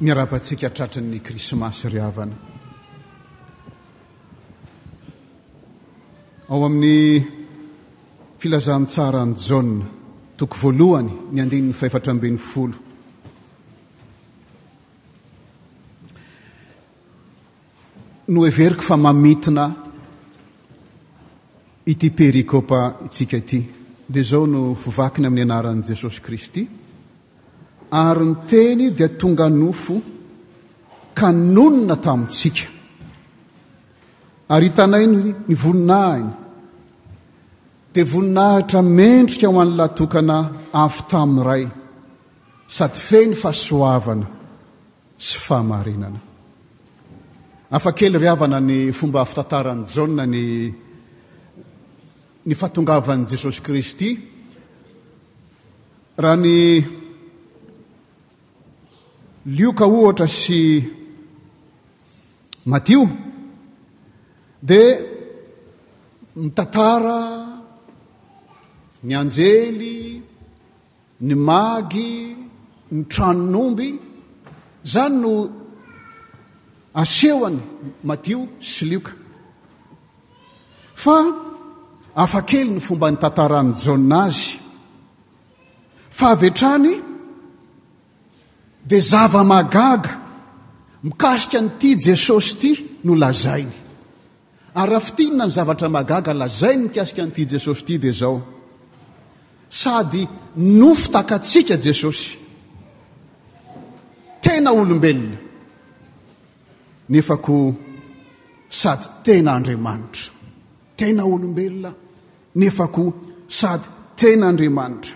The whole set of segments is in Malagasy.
Miarahaba antsika tratry ny Krismasy ry havana. Ao amin'ny filazantsaran'i Jaona, toko voalohany, ny andininy fahefatra ambin'ny folo. Noheveriko fa mamintina ity perikopa itsika ity. Dia izao no fivakiny amin'ny anaran'i Jesosy Kristy, ary ny Teny dia tonga nofo ka nonina tamintsika, ary hitanay ny voninahiny, dia voninahitra mendrika ho an'Ilay tokana avy tamin'ny Ray, sady feno fahasoavana. sy fahamarinana. Hafa kely ry havana ny fomba fitantaran'i Jaona ny ny fahatongavan'i Jesosy Kristy raha ny Lioka ohatra sy Matio dia mitantara ny anjely Ny magy, ny tranon'omby, izany no asehony madio sy lioka. Fa hafa kely ny fomba nitantaran'i Jaona azy. Fa avy hatrany dia zava-mahagaga mikasika an'ity Jesosy ity no lazainy. Ary raha fintinina ny zavatra mahagaga lazainy mikasika an'ity Jesosy ity dia izao, sady nofy takatsika Jesosy, tena olombelona, nefa koa sady tena Andriamanitra. Tena olombelona, nefa koa sady tena Andriamanitra.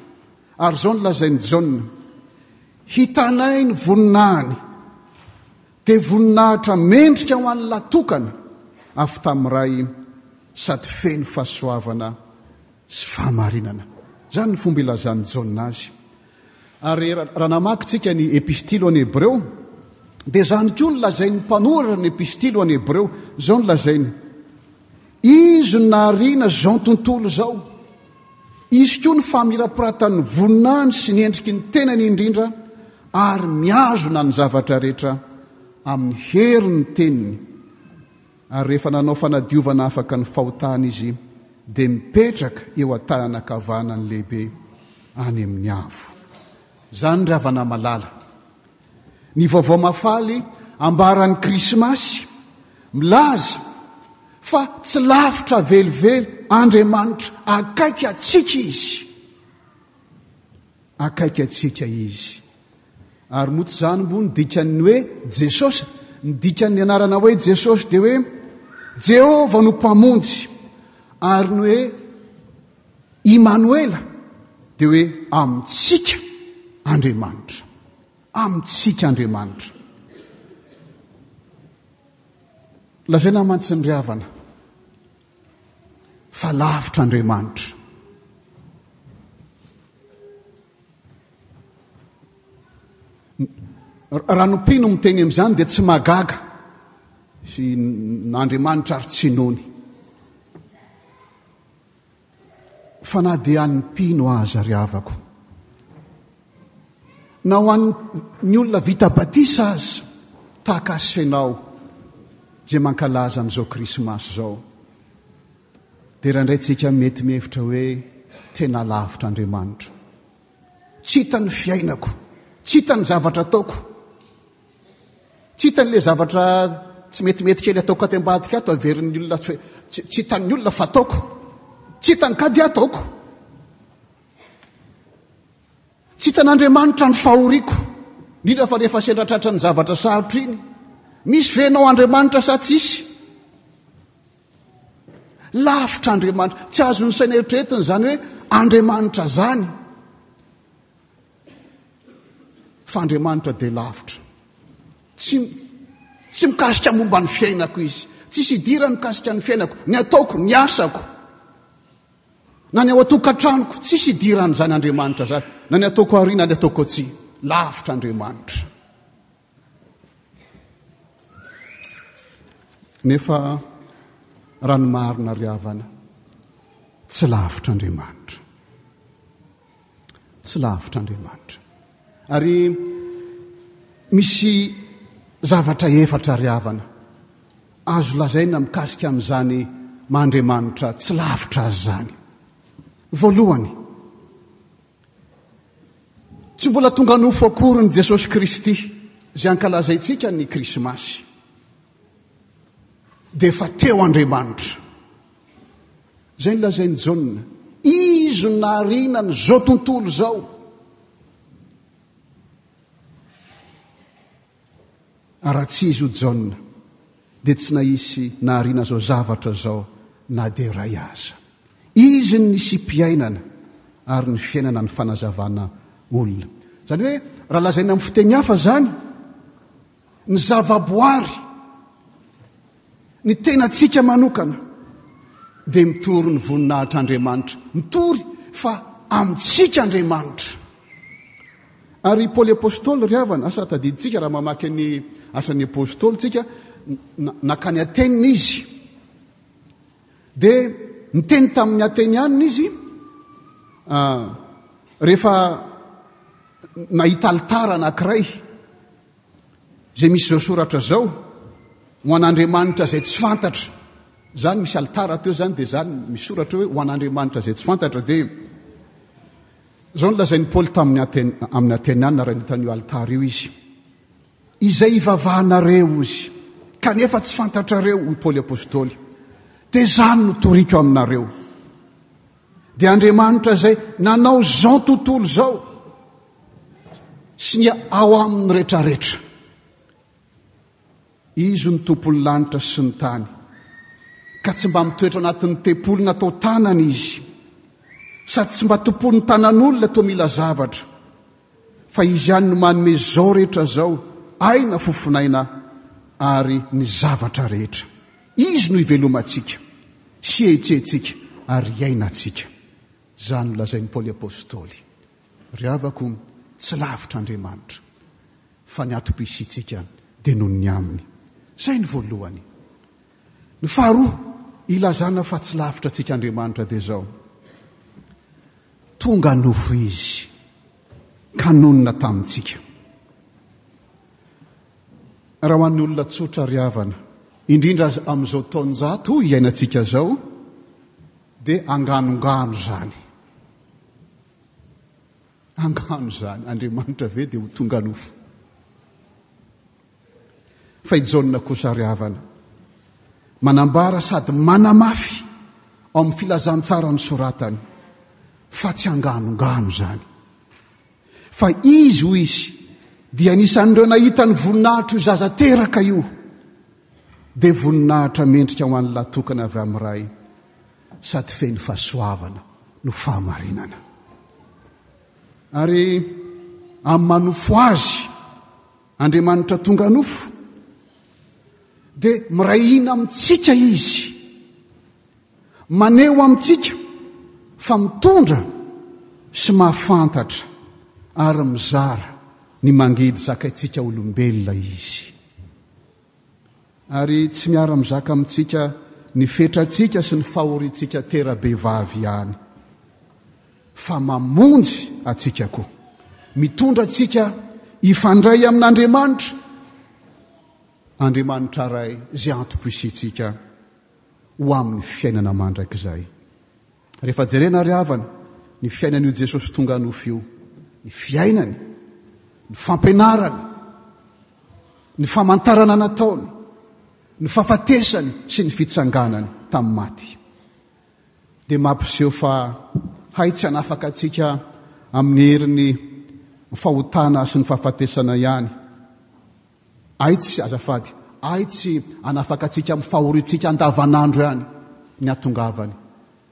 Ary izao ny lazain'i Jaona, hitanay ny voninahiny, Dia voninahitra mendrika ho an'ny lahy tokana avy tamin'ny Ray sady feno fahasoavana sy fahamarinana. Izany ny fomba ilazan'i Jaona azy. Ary raha namaky tsika ny epistily ho an'ny Hebreo, dia izany koa no lazain'ny mpanoratra ny epistily ho an'ny Hebreo. Izao no lazainy. Izy no nahariana izao tontolo izao. Hisy koa ny famirapiratan'ny voninahiny sy ny endriky ny tenany indrindra ary mihazona ny zavatra rehetra amin'ny herin'ny teniny. Ary rehefa nanao fanadiovana afaka ny fahotany izy dia mipetraka eo an-tanana ankavanan'ny lehibe any amin'ny avo. Izany ry havana malala. Ny Vaovao Mahafaly ambaran'ny Krismasy milaza fa tsy lavitra velively Andriamanitra, akaiky antsika Izy. Akaiky antsika Izy. Ary moa tsy izany moa ny dikan'ny hoe Jesosy? Ny dikan'ny anarana hoe Jesosy dia hoe Jehovah no Mpamonjy, ary ny hoe Imanoela dia hoe amintsika Andriamanitra. Amintsika Andriamanitra. Lazaina mantsy ny ry havana fa lavitra Andriamanitra. Raha ny mpino miteny amin'izany dia tsy mahagaga sy n'Andriamanitra ary tsy nony. Fa na dia an'ny mpino aza ry havako, na ho an'ny olona vita batisa aza, tahaka asenao izay mankalaza an'izao Krismasy izao, dia randraintsika mety mihevitra hoe tena lavitra Andriamanitra. Tsy hita ny fiainako, tsy hita ny zavatra ataoko. Tsy hitany ilay zavatra tsy metimety kely ataoko ato ambadika ato averin'ny olona tsy hitan'ny olona fa ataoko. Tsy hitany ka dia ataoko. Tsy hitan'Andriamanitra ny fahoriako. Indrindra fa rehefa sendra tratra ny zavatra sarotra iny. Misy ve ianao Andriamanitra sa tsisy? Lavitra Andriamanitra. Tsy azon'ny saina eritreretina izany hoe Andriamanitra zany. Fa Andriamanitra dia lavitra. Tsy, tsy mikasika momba ny fiainako izy. Tsisy idirany mikasika ny fiainako, ny ataoko, ny asako. Na ny ao an-tokantranoko, tsisy idiran'izany Andriamanitra zany. Na ny ataoko aoriana, na ny ataoko atsy. Lavitra Andriamanitra. Nefa raha ny marina ry havana, tsy lavitra Andriamanitra. Tsy lavitra Andriamanitra. Ary misy zavatra efatra ry havana azo lazaina mikasika amin'izany maha Andriamanitra tsy lavitra azy izany. Voalohany, Tsy mbola tonga nofo akorin'i Jesosy Kristy izay ankalazaintsika ny Krismasy. Dia efa teo Andriamanitra. Izay nilazain'i Jaona, izy no nahariana an'izao tontolo izao. Raha tsy izy o Jaona dia tsy nahisy nahariana izao zavatra izao na dia iray aza. Izy no nisiam-piainana ary ny fiainana ny fanazavana olona. Izany hoe raha lazaina amin'ny fiteny hafa izany, ny zavaboary. Ny tenantsika manokana dia mitory ny voninahitr'Andriamanitra. Mitory fa amintsika Andriamanitra. Ary i Paoly Apostoly, ry havana, asa tadidintsika raha mamaky ny asan'ny Apostoly tsika, nankany Atena izy. Dia niteny tamin'ny Atenianina izy, ah, rehefa nahita alitara anankiray. Izay misy izao soratra izao, ho an'Andriamanitra izay tsy fantatra. Izany misy alitara teo izany dia izany misy soratra hoe ho an'Andriamanitra izay tsy fantatra dia izao ny lazain'i Paoly tamin'ny Atena, amin'ny Ateneana raha nita an'io alitara io izy. Izay hivavahanareo izy kanefa tsy fantatrareo, hoy Paoly Apostoly, dia izany no toriko aminareo. Dia Andriamanitra izay nanao izao tontolo izao sy ny ao aminy rehetrarehetra. Izy ny tompon'ny lanitra sy ny tany, ka tsy mba mitoetra anatin'ny tempoly natao tanana izy, sady tsy mba tompon'ny tanan'olona toa mila zavatra, fa izy ihany no manome izao rehetra izao, aina, fofonaina ary ny zavatra rehetra. Izy no ivelomantsika sy ihetsehantsika ary iainantsika. Izany no lazain'i Paoly Apostoly, Ry havako, tsy lavitra Andriamanitra, fa ny antom-pisiantsika dia noho ny aminy. Izay ny voalohany. Ny faharoa ilazana fa tsy lavitra antsika Andriamanitra dia izao, Tonga nofo Izy ka nonina tamintsika. Raha ho an'ny olona tsotra ry havana, indrindra aza amin'izao taonjato iainantsika izao, dia anganongano izany. Angano izany, Andriamanitra ve dia ho tonga nofo? Fa i Jaona kosa ry havana, manambara sady manamafy ao amin'ny filazantsara ny soratany fa tsy anganongano izany. Fa izy, hoy izy, dia anisan'ireo nahita ny voninahitr'io zaza teraka io. Dia voninahitra mendrika ho an'Ilay tokana avy amin'ny Ray, sady feno fahasoavana no fahamarinana. Ary amin'ny manofo Azy, Andriamanitra tonga nofo, dia miray hina amintsika Izy. Maneho amintsika fa mitondra sy mahafantatra ary mizara ny mangidy zakaintsika olombelona Izy. Ary tsy miara-mizaka amintsika ny fetrantsika sy ny fahoriantsika tera-behivavy ihany, fa mamonjy antsika koa. Mitondra antsika hifandray amin'Andriamanitra, Andriamanitra Ray izay antom-pisiantsika. ho amin'ny fiainana mandrakizay. Rehefa jerena àry havana ny fiainan'io Jesosy tonga nofo io, ny fiainany, ny fampianarany, ny famantarana nataony, ny fahafatesany sy ny fitsanganany tamin'ny maty, dia mampiseho fa hay tsy hanafaka antsika amin'ny herin'ny fahotana sy ny fahafatesana ihany Aids azafady, Aids hanafaka antsika amin'ny fahoriantsika andavanandro ihany ny hatongavany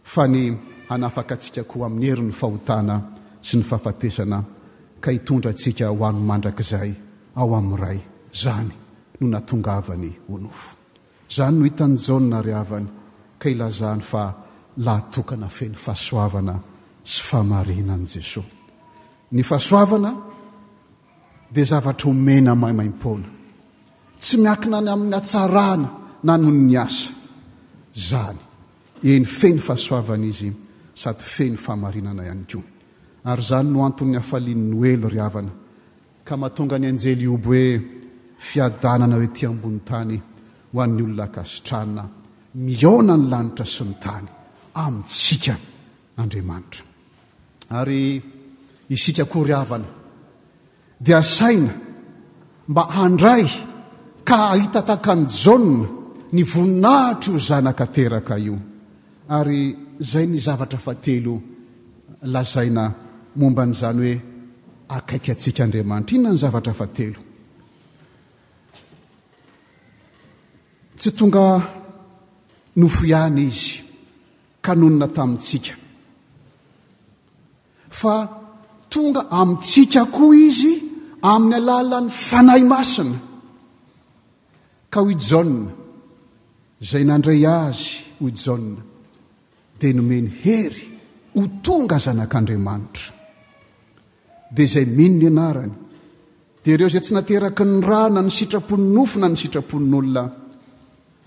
fa ny hanafaka antsika koa amin'ny herin'ny fahotana sy ny fahafatesana ka hitondra antsika ho any mandrakizay ao amin'ny Ray, izany no natongavany ho nofo. Izany no hitan'i Jaona ary havany ka ilazany fa lahatokana feno fahasoavana sy fahamarinan'i Jesoa. Ny fahasoavana. dia zavatra omena maimaim-poana, tsy miankina any amin'ny hatsarana na noho ny asa izany. Eny, feno fahasoavana izy sady feno fahamarinana ihany koa. Ary izany no anton'ny hafalian'ny Noely, ry havana, ka mahatonga ny anjely hioby hoe, Fiadanana ety ambony tany ho an'ny olona ankasitrahana, mihaona ny lanitra sy ny tany amintsika Andriamanitra. Ary isika koa ry havana dia asaina mba handray ka hahita takan'i Jaona ny voninahitr'io zanaka teraka io. Ary izay ny zavatra fahatelo lazaina momba an'izany hoe akaiky antsika Andriamanitra. Inona ny zavatra fahatelo? Tsy tonga nofo ihany izy. ka nonina tamintsika, fa tonga amintsika koa izy amin'ny alalan'ny Fanahy Masina. Ka hoy Jaona, izay nandray azy, hoy Jaona, dia nomeny hery ho tonga zanak'Andriamanitra. Dia izay mino ny anarany, dia ireo izay tsy nateraky ny ra na ny sitrapon'ny nofo na ny sitrapon'olona,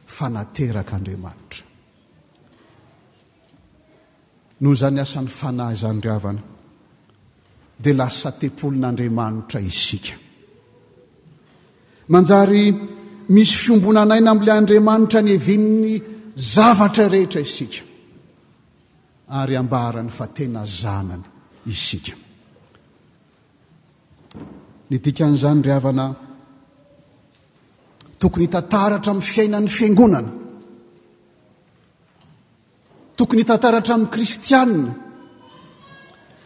fa naterak'Andriamanitra. Noho izany asan'ny Fanahy izany ry havana, dia lasa tempolin'Andriamanitra isika. Manjary misy fiombonan'aina amin'ilay Andriamanitra nevin'ny zavatra rehetra isika, ary ambarany fa tena zanany isika. Ny dikan'izany ry havana, Tokony hitataratra amin'ny fiainan'ny fiangonana. Tokony hitataratra amin'ny kristianina.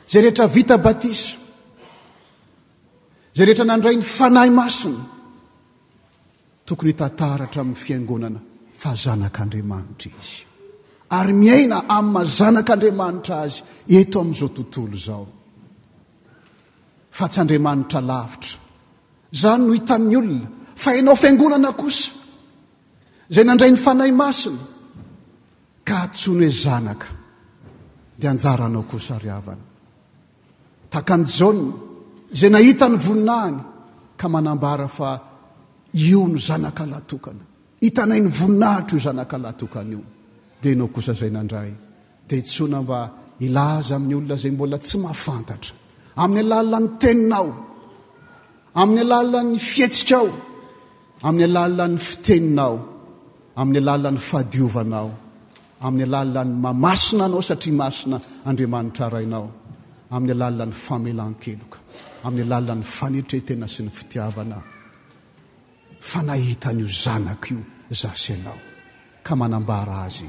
Izay rehetra vita batisa. Izay rehetra nandray ny fanahy masina. Tokony hitataratra amin'ny fiangonana fa zanak'Andriamanitra izy. Ary miaina amin'ny mazanak'Andriamanitra azy eto amin'izao tontolo izao. Fa tsy Andriamanitra lavitra. Izany no hitan'ny olona, fa ianao Fiangonana kosa, izay nandray ny Fanahy Masina, ka antsoiny hoe zanaka. Dia anjaranao kosa ry havana. Tahaka an'i Jaona, izay nahita ny voninahiny, ka manambara fa io no zanaka lahy tokana. Hitanay ny voninahitro io zanaka lahy tokana io. Dia ianao kosa izay nandray dia itsoina mba hilaza amin'ny olona izay mbola tsy mahafantatra. Amin'ny alalan'ny teninao, amin'ny alalan'ny fihetsikao, amin'ny alalan'ny fiteninao, amin'ny alalan'ny fadiovanao, amin'ny alalan'ny mamasina anao satria masina Andriamanitra Rainao, amin'ny alalan'ny famelan-keloka, amin'ny alalan'ny fanetretena sy ny fitiavana. fa nahita an'io zanako io za sy ianao ka manambara azy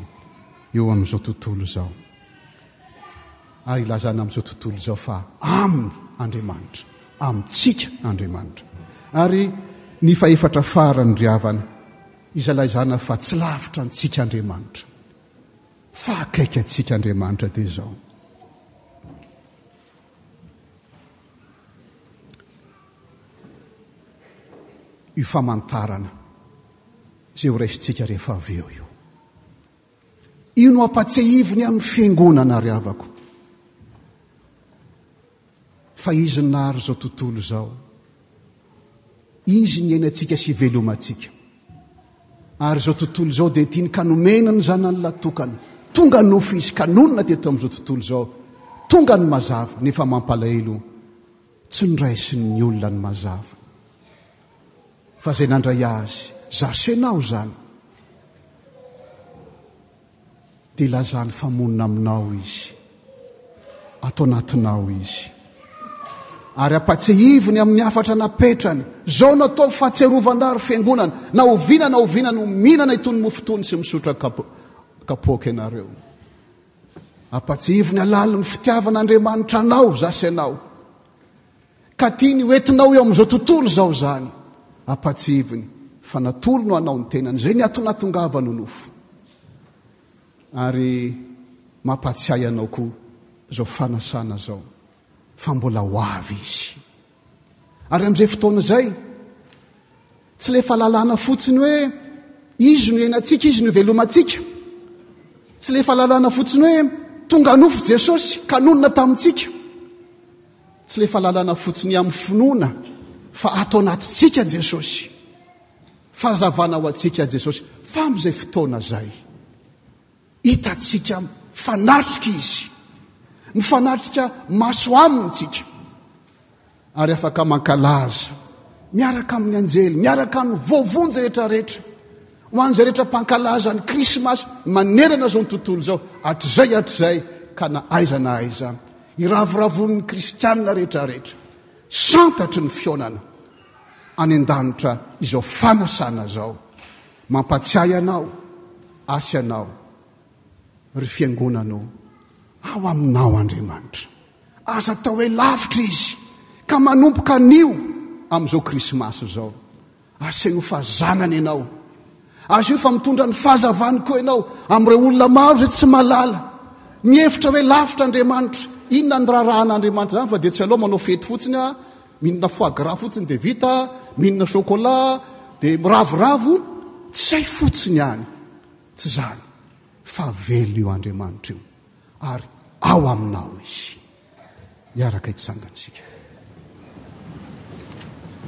eo amin'izao tontolo izao ary ilazana amin'izao tontolo izao fa aminy Andriamanitra, amintsika Andriamanitra. Ary ny fahefatra farany ry havana, izay laizana fa tsy lavitra antsika Andriamanitra, fa akaiky antsika Andriamanitra dia izao. io famantarana izay ho raisintsika rehefa avy eo io. Io no ampatsehiviny amin'ny fiangonana ry havako. Fa izy nary izao tontolo izao. Izy ny ainantsika sy ivelomantsika. Ary izao tontolo izao dia tiany ka nomena ny Zanany latokany. Tonga nofo Izy ka nonina teto amin'izao tontolo izao. Tonga ny mazava nefa mampalahelo tsy noraisin'ny olona ny mazava. Fa izay nandray Azy, izaho sy ianao izany. dia lazany fa monina aminao Izy, ato anatinao Izy. Ary ampatsehiviny amin'ny hafatra napetrany. Zao no ataovy fahatsiarovan-dra ry fiangonana, na oviana na oviana no mihinana itony mofo itony sy misotra kapo, kapoaka ianareo. Ampatsehiviny halalin'ny fitiavan'Andriamanitra anao, za sy ianao. Ka tiany ho entinao eo amin'izao tontolo izao izany. Ampahatsiahiviny fa natolony ho anao ny tenany, izay niatonatongava nonofo. Ary mampahatsiahy anao koa izao fanasana izao fa mbola ho avy Izy. Ary amin'izay fotoana izay, tsy ilay fahalalana fotsiny hoe Izy no iainantsika, Izy no ivelomantsika. Tsy ilay fahalalana fotsiny hoe tonga nofo Jesosy ka nonina tamintsika. Tsy le fahalalana fotsiny ihany amin'ny finoana fa ato anatintsika Jesosy. Fahazavana ho antsika Jesosy fa amin'izay fotoana izay hitantsika fanatrika Izy. Mifanatrika maso aminy tsika. Ary afaka mankalaza miaraka amin'ny anjely, miaraka amin'ny voavonjy rehetra rehetra Ho an'izay rehetra mpankalaza ny Krismasy manerana izao tontolo izao, hatrizay hatrizay ka na aiza na aiza, iravoravon'ny kristiana rehetra rehetra, santatry ny fihaonana any an-danitra izao fanasana izao. Mampatsiahy anao asy ianao, ry fiangonana o, ao aminao Andriamanitra. Aza atao hoe lavitra Izy, ka manomboka anio amin'izao Krismasy izao. Asehoy fa zanany ianao. Asehoy fa mitondra ny fahazavany koa ianao amin'ireo olona maro izay tsy malala. Mihevitra hoe lavitra Andriamanitra. Inona ny raharahan'Andriamanitra izany fa dia tsy aleo manao fety fotsiny aho, minina foie gras fotsiny dia vita, minina chocolat dia miravoravo. Tsy izay fotsiny ihany. Tsy izany. Fa velona io Andriamanitra io ary ao aminao izy. Hiaraka hitsangana isika.